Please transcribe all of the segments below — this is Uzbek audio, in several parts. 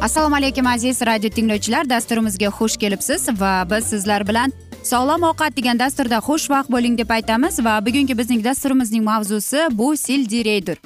assalomu alaykum aziz radio tinglovchilar. Dasturimizga xush kelibsiz va biz sizlar bilan sog'lom ovqat degan dasturda xushvaqt bo'ling deb aytamiz va bugungi bizning dasturimizning mavzusi bu sildireydir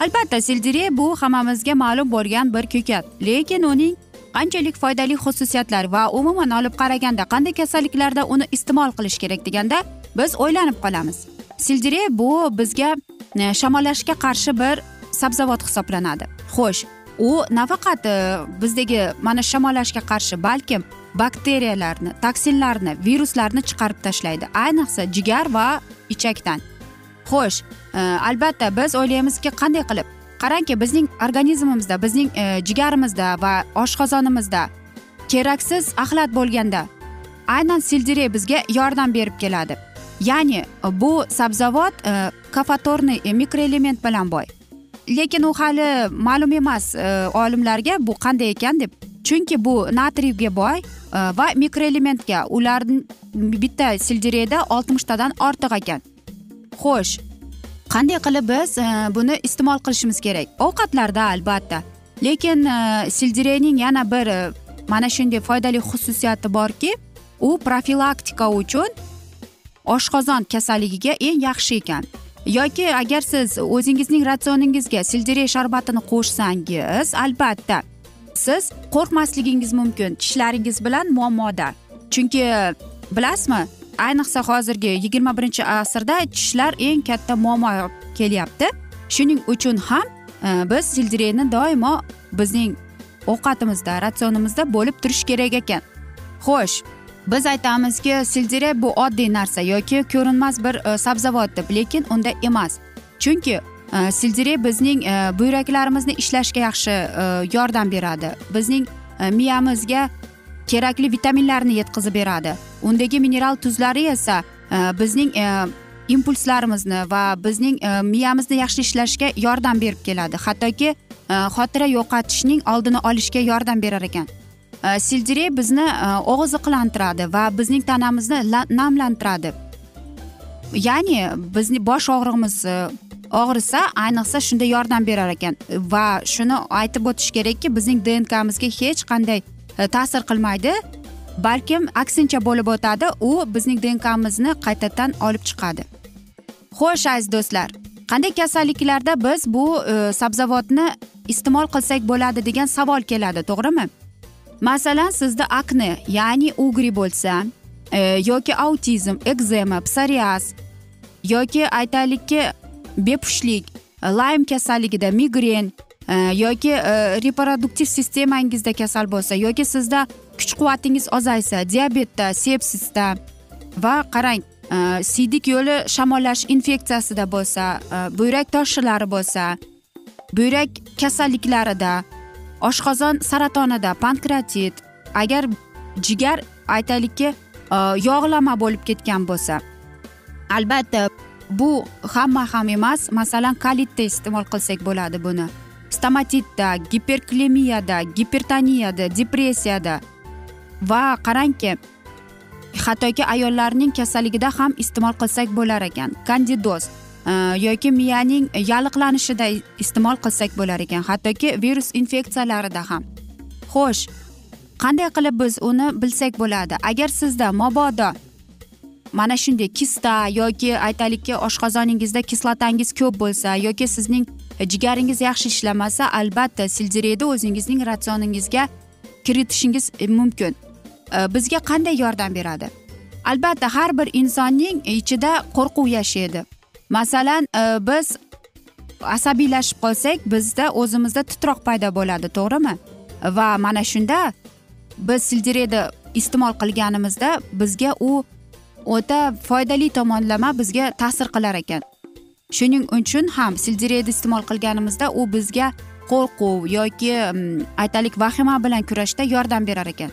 albatta sildirey bu hammamizga ma'lum bo'lgan bir ko'kat lekin uning qanchalik foydali xususiyatlar va umuman olib qaraganda qanday kasalliklarda uni iste'mol qilish kerak deganda biz o'ylanib qolamiz. Sildire bu bizga e, shamollashga qarshi bir sabzavot hisoblanadi. Xo'sh u nafaqat e, bizdagi mana shamollashga qarshi balkim bakteriyalarni toksinlarni viruslarni chiqarib tashlaydi. Ayniqsa jigar va ichakdan. Xo'sh e, albatta biz o'ylaymizki qanday qilib qarangki bizning organizmimizda bizning e, jigarimizda va oshqozonimizda keraksiz axlat bo'lganda aynan selderey bizga yordam berib keladi. Ya'ni bu sabzavot e, kafatorniy e, mikroelement bilan boy. Lekin u hali ma'lum emas olimlarga bu qanday ekan deb. Chunki bu natriyga boy va mikroelementga ularni bitta sildireyda oltmishtadan ortiq ekan. Xo'sh qanday qilib biz e, buni iste'mol qilishimiz kerak? Ovqatlarda albatta. Lekin e, sildireyning yana bir e, mana shunday foydali xususiyati borki u profilaktika uchun oshqozon kasalligiga eng yaxshi ekan. Yoki agar siz o'zingizning ratsioningizga sildirey sharbatini qo'shsangiz albatta siz qo'rqmasligingiz mumkin tishlaringiz bilan muammoda. Chunki bilasizmi ayniqsa hozirgi yigirma birinchi asrda tishlar eng katta muammo kelyapti. Shuning uchun ham e, biz sildireyni doimo bizning ovqatimizda ratsionimizda bo'lib turishi kerak ekan. Xo'sh biz aytamizki sildirey bu oddiy narsa yoki ko'rinmas bir e, sabzavot deb lekin unday emas. Chunki e, sildirey bizning e, buyraklarimizni ishlashga yaxshi yordam beradi. Bizning miyamizga kerakli vitaminlarni yetkazib beradi. Undagi mineral tuzlari esa e, bizning e, impulslarimizni va bizning e, miyamizni yaxshi ishlashga yordam berib keladi. Hattoki xotira yo'qotishning oldini olishga yordam berar ekan. Sildirey bizni og'iz iqlantiradi va bizning tanamizni namlantiradi. Ya'ni bizni bosh og'rig'imiz og'risa ayniqsa shunda yordam berar ekan. Va shuni aytib o'tish kerakki bizning dnkmizga hech qanday E, ta'sir qilmaydi. Balkim aksincha bo'lib o'tadi u bizning dnkmizni qaytadan olib chiqadi. Xo'sh aziz do'stlar qanday kasalliklarda biz bu e, sabzavotni iste'mol qilsak bo'ladi degan savol keladi to'g'rimi? Masalan sizda akne ya'ni ugri bo'lsa e, yoki autizm ekzema psoriaz yoki aytaylikki bepushtlik e, laym kasalligida migren yoki e, reproduktiv sistemangizda kasal bo'lsa yoki sizda kuch quvvatingiz ozaysa diabetda sepsisda va qarang e, siydik yo'li shamollash infeksiyasida bo'lsa e, buyrak toshilari bo'lsa buyrak kasalliklarida oshqozon saratonida pankreatit agar jigar aytaylikki yog'lama bo'lib ketgan bo'lsa. Albatta bu hamma ham emas. Masalan kalitda iste'mol qilsak bo'ladi buni. Stomatitda giperklemiyada gipertoniyada depressiyada va qarangki hattoki ayollarning kasalligida ham iste'mol qilsak bo'lar ekan. Kandidoz e, yoki miyaning yalliqlanishida iste'mol qilsak bo'lar ekan hattoki virus infeksiyalarida ham. Xo'sh qanday qilib biz uni bilsak bo'ladi? Agar sizda mabodo mana shunday kista yoki aytaylikki oshqozoningizda kislotangiz ko'p bo'lsa yoki sizning E, jigaringiz yaxshi ishlamasa albatta sildreyni o'zingizning ratsioningizga kiritishingiz e, mumkin. E, bizga qanday yordam beradi? Albatta har bir insonning ichida qo'rquv yashaydi. Masalan biz asabiylashib qolsak bizda o'zimizda titroq paydo bo'ladi to'g'rimi? Va mana shunda biz sildireyni iste'mol qilganimizda bizga u o'ta foydali tomonlama bizga ta'sir qilar ekan. Shuning uchun ham sildireyni iste'mol qilganimizda u bizga qo'rquv yoki mm, aytaylik vahima bilan kurashda yordam berar ekan.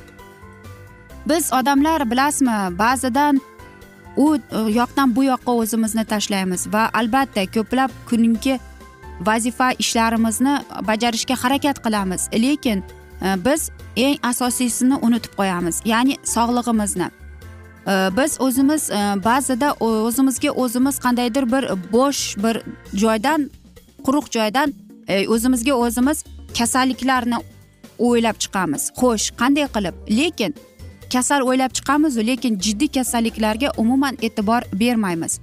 Biz odamlar bilasizmi ba'zidan u e, yoqdan bu yoqqa o'zimizni tashlaymiz va albatta ko'plab kungi vazifa ishlarimizni bajarishga harakat qilamiz. Lekin e, biz eng asosiysini unutib qo'yamiz ya'ni sog'lig'imizni. Biz o'zimiz e, ba'zida o'zimizga o'zimiz qandaydir bir bo'sh bir joydan quruq joydan e, o'zimizga o'zimiz kasalliklarni o'ylab chiqamiz. Xo'sh qanday qilib? Lekin kasal o'ylab chiqamizu lekin jiddiy kasalliklarga umuman e'tibor bermaymiz.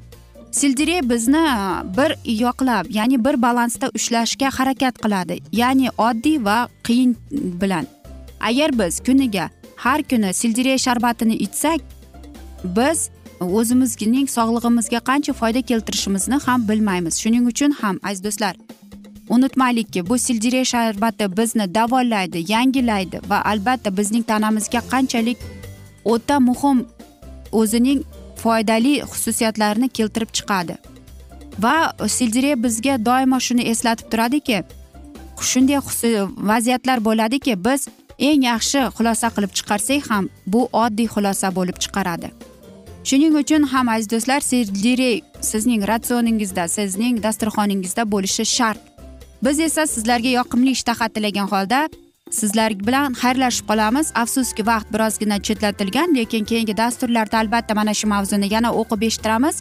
Sildire bizni e, bir yoqlab ya'ni bir balansda ushlashga harakat qiladi ya'ni oddiy va qiyin bilan. Agar biz kuniga har kuni sildire sharbatini ichsak biz o'zimizning sog'lig'imizga qancha foyda keltirishimizni ham bilmaymiz. Shuning uchun ham aziz do'stlar unutmaylikki bu sildire sharbati bizni davolaydi yangilaydi va albatta bizning tanamizga qanchalik o'ta muhim o'zining foydali xususiyatlarini keltirib chiqadi. Va sildire bizga doimo shuni eslatib turadiki shunday vaziyatlar bo'ladiki biz eng yaxshi xulosa qilib chiqarsak ham bu oddiy xulosa bo'lib chiqaradi. Shuning uchun ham aziz do'stlar sirdirey sizning ratsioningizda sizning dasturxoningizda bo'lishi shart. Biz esa sizlarga yoqimli ishtaha tilagan holda sizlar bilan xayrlashib qolamiz. Afsuski vaqt birozgina chetlatilgan lekin keyingi dasturlarda albatta mana shu mavzuni yana o'qib eshittiramiz.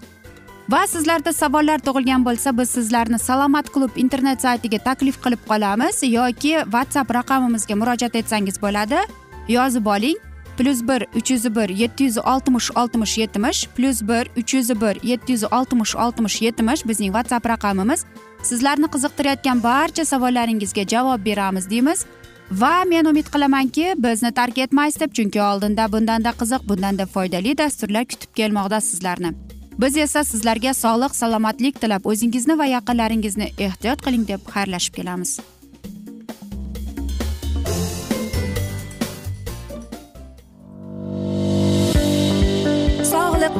Va sizlarda savollar tug'ilgan bo'lsa biz sizlarni salomat klub internet saytiga taklif qilib qolamiz yoki whatsapp raqamimizga murojaat etsangiz bo'ladi. Yozib oling. Plyus bir uch yuz bir yetti yuz oltmish oltmish yetmish plyus bir uch yuz bir yetti yuz oltmish oltmish yetmish bizning whatsapp raqamimiz sizlarni qiziqtirayotgan barcha savollaringizga javob beramiz deymiz va men umid qilamanki bizni tark etmaysiz deb chunki oldinda bundanda qiziq bundanda foydali dasturlar kutib kelmoqda sizlarni biz esa sizlarga sog'lik salomatlik tilab o'zingizni va yaqinlaringizni ehtiyot qiling deb xayrlashib kelamiz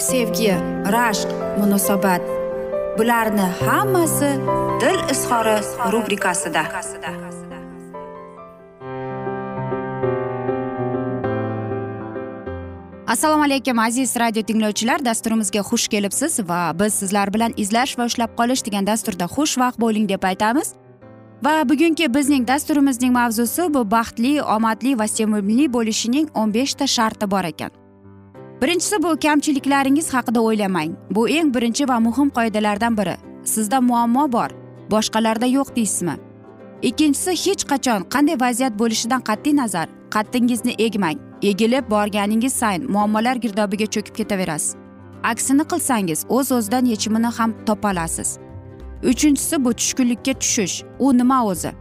sevgi rashq munosabat. Bularni hammasi dil izhori rubrikasida. Assalomu alaykum aziz radio tinglovchilar. Dasturimizga xush kelibsiz va biz sizlar bilan izlash va ushlab qolish degan dasturda xushvaqt bo'ling deb aytamiz. Va bugungi bizning dasturimizning mavzusi bu baxtli omadli va sevimli bo'lishining o'n beshta sharti bor ekan. Birinchisi bu kamchiliklaringiz haqida o'ylamang. Bu eng birinchi va muhim qoidalardan biri. Sizda muammo bor boshqalarda yo'q deysizmi? Ikkinchisi hech qachon qanday vaziyat bo'lishidan qat'iy nazar qaddingizni egmang. Egilib borganingiz sayin muammolar girdobiga cho'kib ketaverasiz. Aksini qilsangiz o'z o'zidan yechimini ham topa olasiz uchinchisi bu tushkunlikka tushish. U nima o'zi?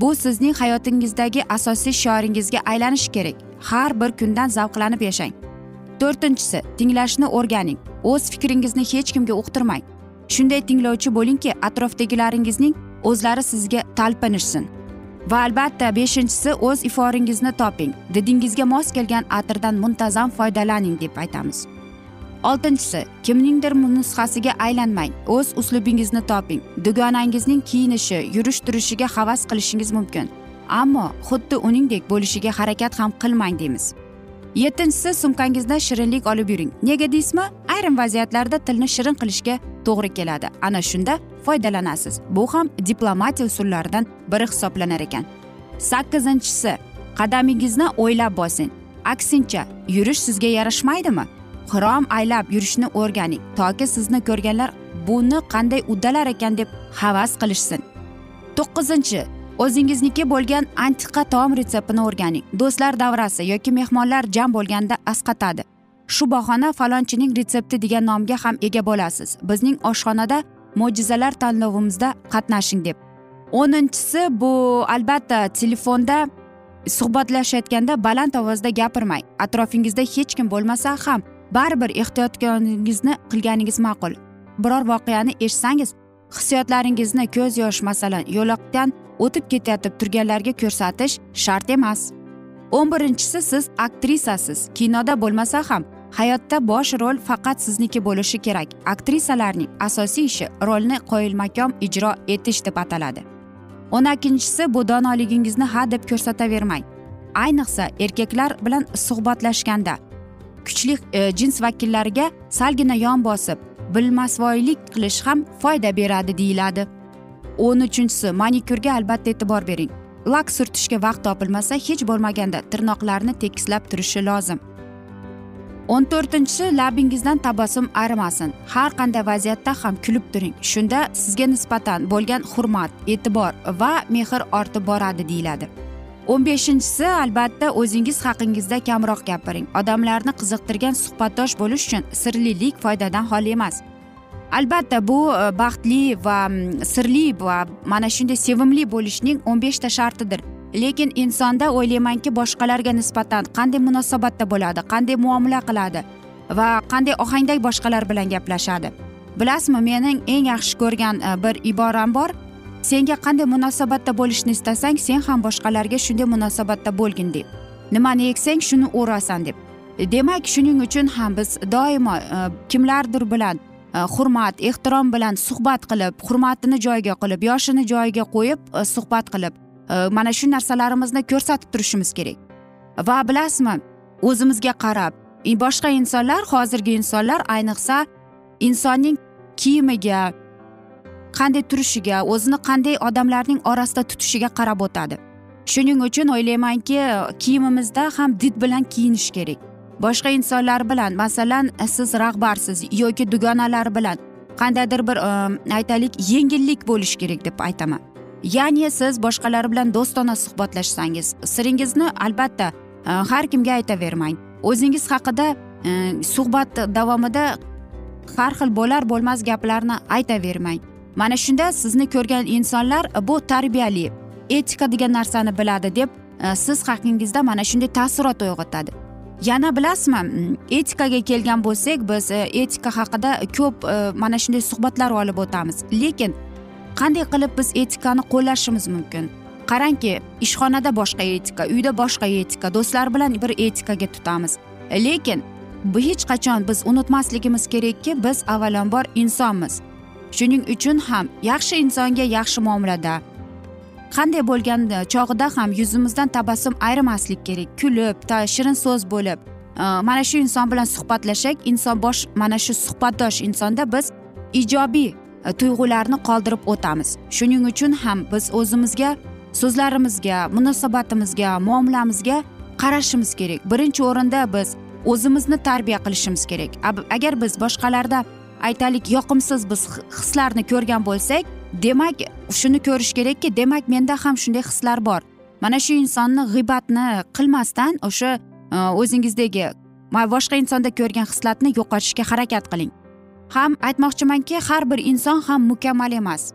Bu sizning hayotingizdagi asosiy shioringizga aylanishi kerak. Har bir kundan zavqlanib yashang. To'rtinchisi tinglashni o'rganing. O'z fikringizni hech kimga uqtirmang. Shunday tinglovchi bo'lingki atrofdagilaringizning o'zlari sizga talpinishsin. Va albatta beshinchisi o'z iforingizni toping. Didingizga mos kelgan atirdan muntazam foydalaning deb aytamiz. Oltinchisi kimningdir nusxasiga aylanmang. O'z uslubingizni toping. Dugonangizning kiyinishi yurish turishiga havas qilishingiz mumkin. Ammo xuddi uningdek bo'lishiga harakat ham qilmang deymiz. Yettinchisi sumkangizdan shirinlik olib yuring. Nega deysizmi? Ayrim vaziyatlarda tilni shirin qilishga to'g'ri keladi. Ana shunda foydalanasiz. Bu ham diplomatiya usullaridan biri hisoblanar ekan. Sakkizinchisi qadamingizni o'ylab bosing. Aksincha yurish sizga yarashmaydimi? Xirom aylab yurishni o'rganing toki sizni ko'rganlar buni qanday uddalar ekan deb havas qilishsin. To'qqizinchi o'zingizniki bo'lgan antiqa taom retseptini o'rganing. Do'stlar davrasi yoki mehmonlar jam bo'lganda asqatadi. Shu bahona falonchining retsepti degan nomga ham ega bo'lasiz. Bizning oshxonada mo'jizalar tanlovimizda qatnashing deb. O'ninchisi bu albatta telefonda suhbatlashayotganda baland ovozda gapirmang. Atrofingizda hech kim bo'lmasa ham baribir ehtiyotkorligingizni qilganingiz ma'qul. Biror voqeani eshitsangiz hissiyotlaringizni ko'z yosh masalan yo'loqdan o'tib ketayotib turganlarga ko'rsatish shart emas. O'n birinchisi siz aktrisasiz. Kinoda bo'lmasa ham hayotda bosh rol faqat sizniki bo'lishi kerak. Aktrisalarning asosiy ishi rolni qoyilmakom ijro etish deb ataladi. O'n ikkinchisi bu donoligingizni ha deb ko'rsatavermang. Ayniqsa erkaklar bilan suhbatlashganda kuchli e, jins vakillariga salgina yon bosib bilmasvoylik qilish ham foyda beradi deyiladi. O'n uchinchisi manikyurga albatta e'tibor bering. Lak surtishga vaqt topilmasa hech bo'lmaganda tirnoqlarni tekislab turishi lozim. O'n to'rtinchisi labingizdan tabassum arimasin. Har qanday vaziyatda ham kulib turing. Shunda sizga nisbatan bo'lgan hurmat e'tibor va mehr ortib boradi deyiladi. O'n beshinchisi albatta o'zingiz haqingizda kamroq gapiring. Odamlarni qiziqtirgan suhbatdosh bo'lish uchun sirlilik foydadan xoli emas. Albatta bu e, baxtli va sirli va mana shunday sevimli bo'lishning o'n beshta shartidir. Lekin insonda o'ylaymanki boshqalarga nisbatan qanday munosabatda bo'ladi qanday muomala qiladi va qanday ohangda boshqalar bilan gaplashadi. Bilasizmi mening eng yaxshi ko'rgan e, bir iboram bor. Senga qanday munosabatda bo'lishni istasang sen ham boshqalarga shunday munosabatda bo'lgin deb. Nimani eksang shuni o'rasan deb. Demak shuning uchun ham biz doimo e, kimlardir bilan e, hurmat ehtirom bilan suhbat qilib hurmatini joyiga qilib yoshini joyiga qo'yib e, suhbat qilib mana shu narsalarimizni ko'rsatib turishimiz kerak. Va bilasizmi o'zimizga qarab boshqa insonlar hozirgi insonlar ayniqsa insonning kiyimiga qanday turishiga o'zini qanday odamlarning orasida tutishiga qarab o'tadi. Shuning uchun o'ylaymanki kiyimimizda ham did bilan kiyinish kerak. Boshqa insonlar bilan masalan siz rahbarsiz yoki dugonalar bilan qandaydir bir aytaylik yengillik bo'lishi kerak deb aytaman. Ya'ni siz boshqalar bilan do'stona suhbatlashsangiz siringizni albatta har kimga aytavermang. O'zingiz haqida suhbat davomida har xil bo'lar bo'lmas gaplarni aytavermang. Mana shunda sizni ko'rgan insonlar bu tarbiyali etika degan narsani biladi deb e, siz haqingizda mana shunday taassurot uyg'otadi. Yana bilasizmi etikaga kelgan bo'lsak biz e, etika haqida ko'p e, mana shunday suhbatlar olib o'tamiz. Lekin qanday qilib biz etikani qo'llashimiz mumkin? Qarangki ishxonada boshqa etika uyda boshqa etika do'stlar bilan bir etikaga tutamiz. Lekin bu hech qachon biz unutmasligimiz kerakki biz avvalambor insonmiz. Shuning uchun ham yaxshi insonga yaxshi muomalada. Qanday bo'lgan chog'ida ham yuzimizdan tabassum ayrimaslik kerak. Kulib shirin so'z bo'lib. Mana shu inson bilan suhbatlashsak inson bosh mana shu suhbatdosh insonda biz ijobiy e, tuyg'ularni qoldirib o'tamiz. Shuning uchun ham biz o'zimizga so'zlarimizga munosabatimizga muomalamizga qarashimiz kerak. Birinchi o'rinda biz o'zimizni tarbiya qilishimiz kerak. Agar biz boshqalarda aytaylik yoqimsiz biz hislarni ko'rgan bo'lsak demak shuni ko'rish kerakki demak menda ham shunday hislar bor. Mana shu insonni g'iybatni qilmasdan o'sha e, o'zingizdagi boshqa insonda ko'rgan hislatni yo'qotishga harakat qiling. Ham aytmoqchimanki har bir inson ham mukammal emas.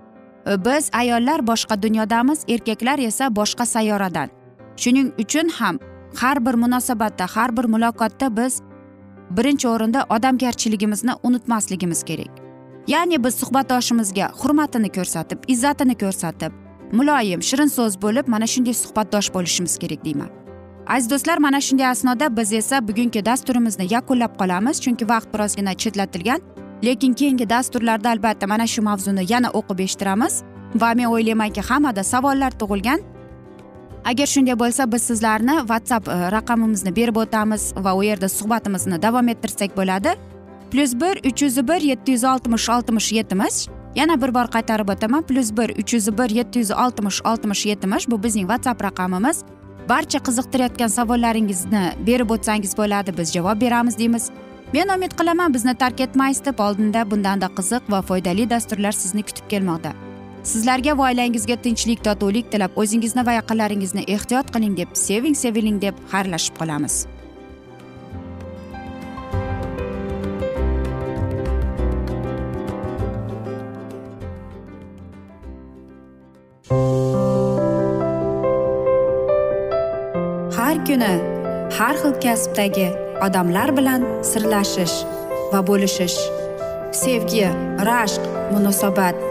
E, biz ayollar boshqa dunyodamiz erkaklar esa boshqa sayyoradan. Shuning uchun ham har bir munosabatda har bir muloqotda biz birinchi o'rinda odamgarchiligimizni unutmasligimiz kerak. Ya'ni biz suhbatdoshimizga hurmatini ko'rsatib izzatini ko'rsatib muloyim shirin so'z bo'lib mana shunday suhbatdosh bo'lishimiz kerak deyman. Aziz do'stlar mana shunday asnoda biz esa bugungi dasturimizni yakunlab qolamiz chunki vaqt birozgina chetlatilgan. Lekin keyingi dasturlarda albatta mana shu mavzuni yana o'qib eshittiramiz va men o'ylaymanki hammada savollar tug'ilgan. Agar shunday bo'lsa biz sizlarni whatsapp e, raqamimizni berib o'tamiz va u yerda suhbatimizni davom ettirsak bo'ladi. Plyus bir uch yuz bir yetti yuz oltmish oltmish yetmish. Yana bir bor qaytarib o'taman. Plyus bir uch yuz bir yetti yuz oltmish oltmish yetmish. Bu bizning whatsapp raqamimiz. Barcha qiziqtirayotgan savollaringizni berib o'tsangiz bo'ladi. Biz javob beramiz deymiz. Men umid qilaman bizni tark etmaysiz deb oldinda bundanda qiziq va foydali dasturlar sizni kutib kelmoqda. Sizlarga va oilangizga tinchlik totuvlik tilab o'zingizni va yaqinlaringizni ehtiyot qiling deb seving seviling deb xayrlashib qolamiz. Har kuni har xil kasbdagi odamlar bilan sirlashish va bo'lishish sevgi rashq munosabat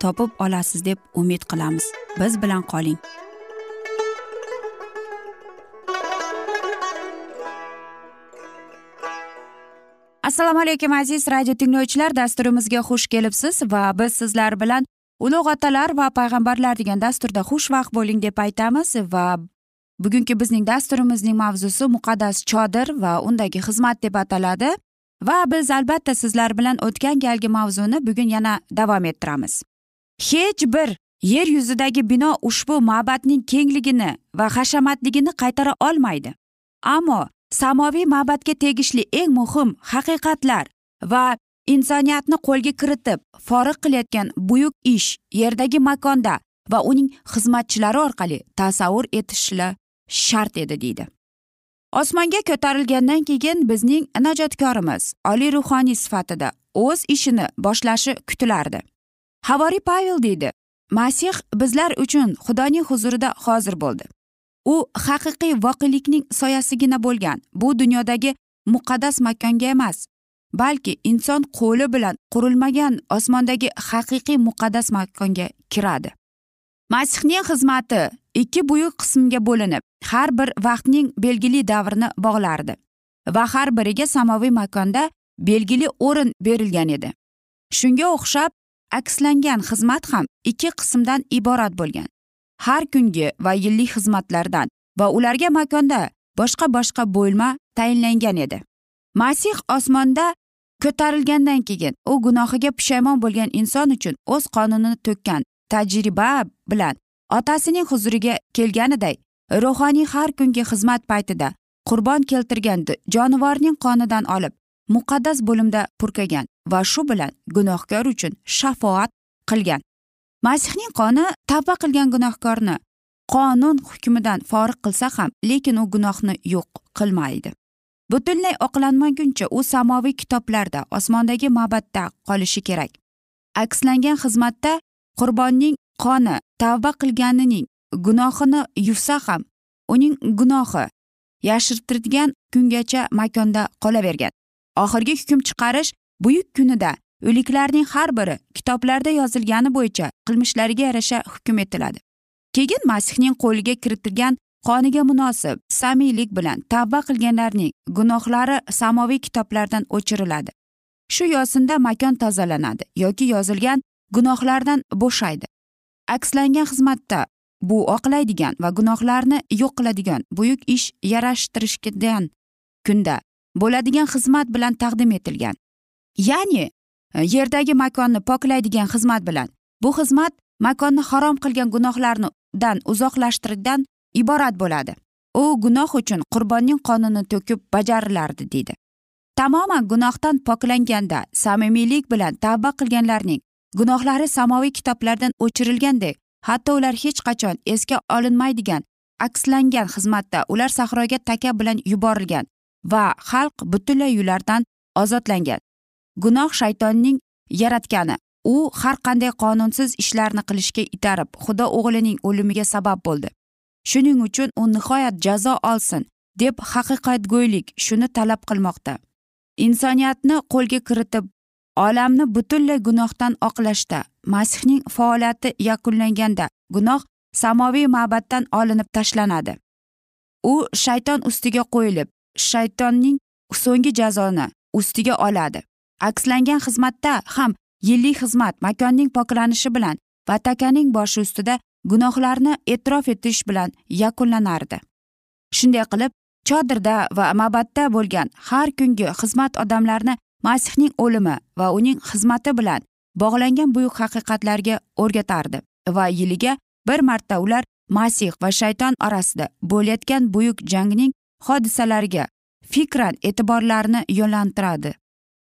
topib olasiz deb umid qilamiz. Biz bilan qoling. Assalomu alaykum aziz radio tinglovchilar. Dasturimizga xush kelibsiz va biz sizlar bilan ulug' otalar va payg'ambarlar degan dasturda xushvaqt bo'ling deb aytamiz va bugungi bizning dasturimizning mavzusi muqaddas chodir va undagi xizmat deb ataladi. Va biz albatta sizlar bilan o'tgan galgi mavzuni bugun yana davom ettiramiz. Hech bir yer yuzidagi bino ushbu ma'batning kengligini va hashamatligini qaytara olmaydi. Ammo samoviy ma'batga tegishli eng muhim haqiqatlar va insoniyatni qo'lga kiritib forig' qilayotgan buyuk ish yerdagi makonda va uning xizmatchilari orqali tasavvur etishli shart edi deydi. Osmonga ko'tarilgandan keyin bizning najotkorimiz oliy ruhoniy sifatida o'z ishini boshlashi kutilardi. Havoriy pavel deydi. Masih bizlar uchun xudoning huzurida hozir bo'ldi. U haqiqiy voqelikning soyasigina bo'lgan bu dunyodagi muqaddas makonga emas balki inson qo'li bilan qurilmagan osmondagi haqiqiy muqaddas makonga kiradi. Masihning xizmati ikki buyuk qismga bo'linib har bir vaqtning belgili davrini bog'lardi va har biriga samoviy makonda belgili o'rin berilgan edi. Shunga o'xshab akslangan xizmat ham ikki qismdan iborat bo'lgan. Har kungi va yillik xizmatlardan va ularga makonda boshqa boshqa bo'lma tayinlangan edi. Masih osmonda ko'tarilgandan keyin u gunohiga pushaymon bo'lgan inson uchun o'z qonini to'kkan tajriba bilan otasining huzuriga kelganiday ruhoniy har kungi xizmat paytida qurbon keltirgan jonivorning qonidan olib muqaddas bo'limda purkagan va shu bilan gunohkor uchun shafoat qilgan. Masihning qoni tavba qilgan gunohkorni qonun hukmidan forig' qilsa ham lekin u gunohni yo'q qilmaydi. Butunlay oqlanmaguncha u samoviy kitoblarda osmondagi ma'batda qolishi kerak. Akslangan xizmatda qurbonning qoni tavba qilganining gunohini yuvsa ham uning gunohi yashirtirgan kungacha makonda qolavergan. Oxirgi hukm chiqarish buyuk kunida o'liklarning har biri kitoblarda yozilgani bo'yicha qilmishlariga yarasha hukm etiladi. Keyin masihning qo'liga kiritilgan qoniga munosib samiylik bilan tavba qilganlarning gunohlari samoviy kitoblardan o'chiriladi. Shu yo'sinda makon tozalanadi yoki yozilgan gunohlardan bo'shaydi. Akslangan xizmatda bu oqlaydigan va gunohlarni yo'q qiladigan buyuk ish yarashtirishgan kunda bo'ladigan xizmat bilan taqdim etilgan. Ya'ni e, yerdagi makonni poklaydigan xizmat bilan. Bu xizmat makonni harom qilgan gunohlardan uzoqlashtirishdan iborat bo'ladi. U gunoh uchun qurbonning qonini to'kib bajarilardi deydi. Tamoman gunohdan poklanganda samimiylik bilan tavba qilganlarning gunohlari samoviy kitoblardan o'chirilgandek hatto ular hech qachon esga olinmaydigan akslangan xizmatda ular sahroga taka bilan yuborilgan va xalq butunlay ulardan ozodlangan. Gunoh shaytonning yaratgani. U har qanday qonunsiz ishlarni qilishga itarib xudo o'g'lining o'limiga sabab bo'ldi. Shuning uchun u nihoyat jazo olsin deb haqiqatgo'ylik shuni talab qilmoqda. Insoniyatni qo'lga kiritib olamni butunlay gunohdan oqlashda masihning faoliyati yakunlanganda gunoh samoviy ma'batdan olinib tashlanadi. U shayton ustiga qo'yilib shaytonning so'nggi jazoni ustiga oladi. Akslangan xizmatda ham yillik xizmat makonning poklanishi bilan va takaning boshi ustida gunohlarni e'tirof etish bilan yakunlanardi. Shunday qilib chodirda va ma'batda bo'lgan har kungi xizmat odamlarni masihning o'limi va uning xizmati bilan bog'langan buyuk haqiqatlarga o'rgatardi va yiliga bir marta ular masih va shayton orasida bo'layotgan buyuk jangning hodisalariga fikran e'tiborlarni yo'naltiradi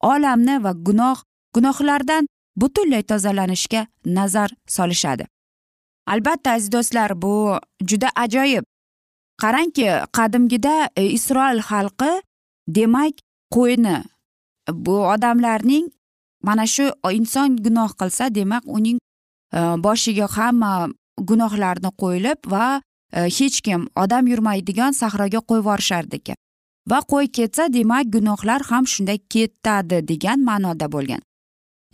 olamni va gunoh gunohlardan butunlay tozalanishga nazar solishadi. Albatta aziz do'stlar bu juda ajoyib. Qarangki qadimgida e, isroil xalqi demak qo'yni bu odamlarning mana shu inson gunoh qilsa demak uning e, boshiga hamma gunohlarni qo'yilib va Э, hech kim odam yurmaydigan sahroga qo'yib yuborishardi ekan va qo'y ketsa demak gunohlar ham shunday ketadi degan ma'noda bo'lgan.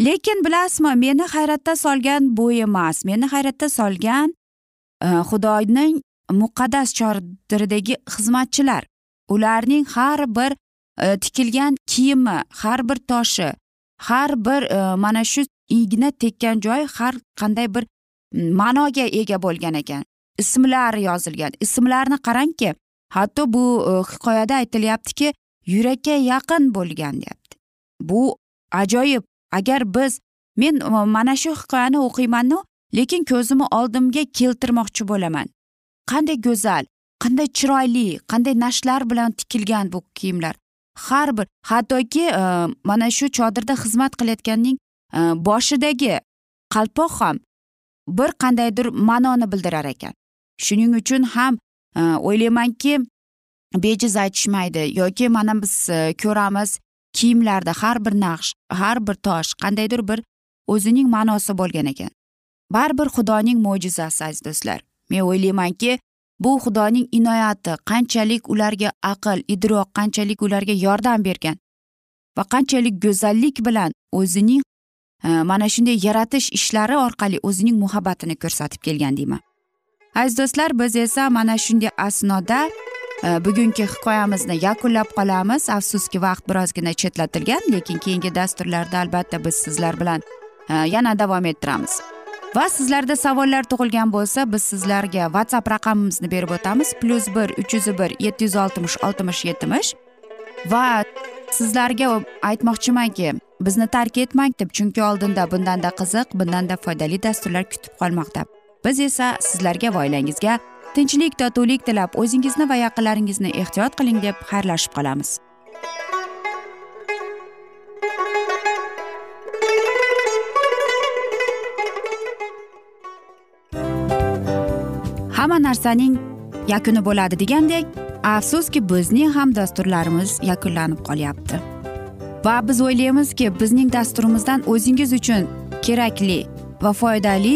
Lekin bilasizmi meni hayratda solgan bu emas. Meni hayratda solgan e, xudoning muqaddas chordiridagi xizmatchilar. Ularning har bir e, tikilgan kiyimi har bir toshi har bir e, mana shu igna tekkan joy har qanday bir ma'noga ega bo'lgan ekan. Ismlar yozilgan. Ismlarni qarangki hatto bu e, hikoyada aytilyaptiki yurakka yaqin bo'lgan deyapti. Bu ajoyib. Agar biz men e, mana shu hikoyani o'qiymanu lekin ko'zimni oldimga keltirmoqchi bo'laman. Qanday go'zal qanday chiroyli qanday nashlar bilan tikilgan bu kiyimlar. Har bir hattoki e, mana shu chodirda xizmat qilayotganning boshidagi qalpoq ham bir qandaydir ma'noni bildirar ekan. Shuning uchun ham e, o'ylaymanki bejiz aytishmaydi yoki mana biz e, ko'ramiz kiyimlarda har bir naqsh har bir tosh qandaydir bir o'zining ma'nosi bo'lgan ekan. Baribir xudoning mo'jizasi aziz do'stlar. Men o'ylaymanki bu xudoning inoyati qanchalik ularga aql idrok qanchalik ularga yordam bergan va qanchalik go'zallik bilan o'zining e, mana shunday yaratish ishlari orqali o'zining muhabbatini ko'rsatib kelgan deyman. Aziz do'stlar biz esa mana shunday asnoda e, bugungi hikoyamizni yakunlab qolamiz. Afsuski vaqt birozgina chetlatilgan lekin keyingi dasturlarda albatta biz sizlar bilan e, yana davom ettiramiz. Va sizlarda savollar tug'ilgan bo'lsa biz sizlarga whatsapp raqamimizni berib o'tamiz. Plyus bir uch yuz bir yetti yuz oltmish oltmish yetmish. Va sizlarga aytmoqchimanki bizni tark etmang deb chunki oldinda bundanda qiziq bundanda foydali dasturlar kutib qolmoqda. Biz esa sizlarga va oilangizga tinchlik totuvlik tilab o'zingizni va yaqinlaringizni ehtiyot qiling deb xayrlashib qolamiz. Hamma narsaning yakuni bo'ladi degandek afsuski bizning ham dasturlarimiz yakunlanib qolyapti. Va biz o'ylaymizki bizning dasturimizdan o'zingiz uchun kerakli va foydali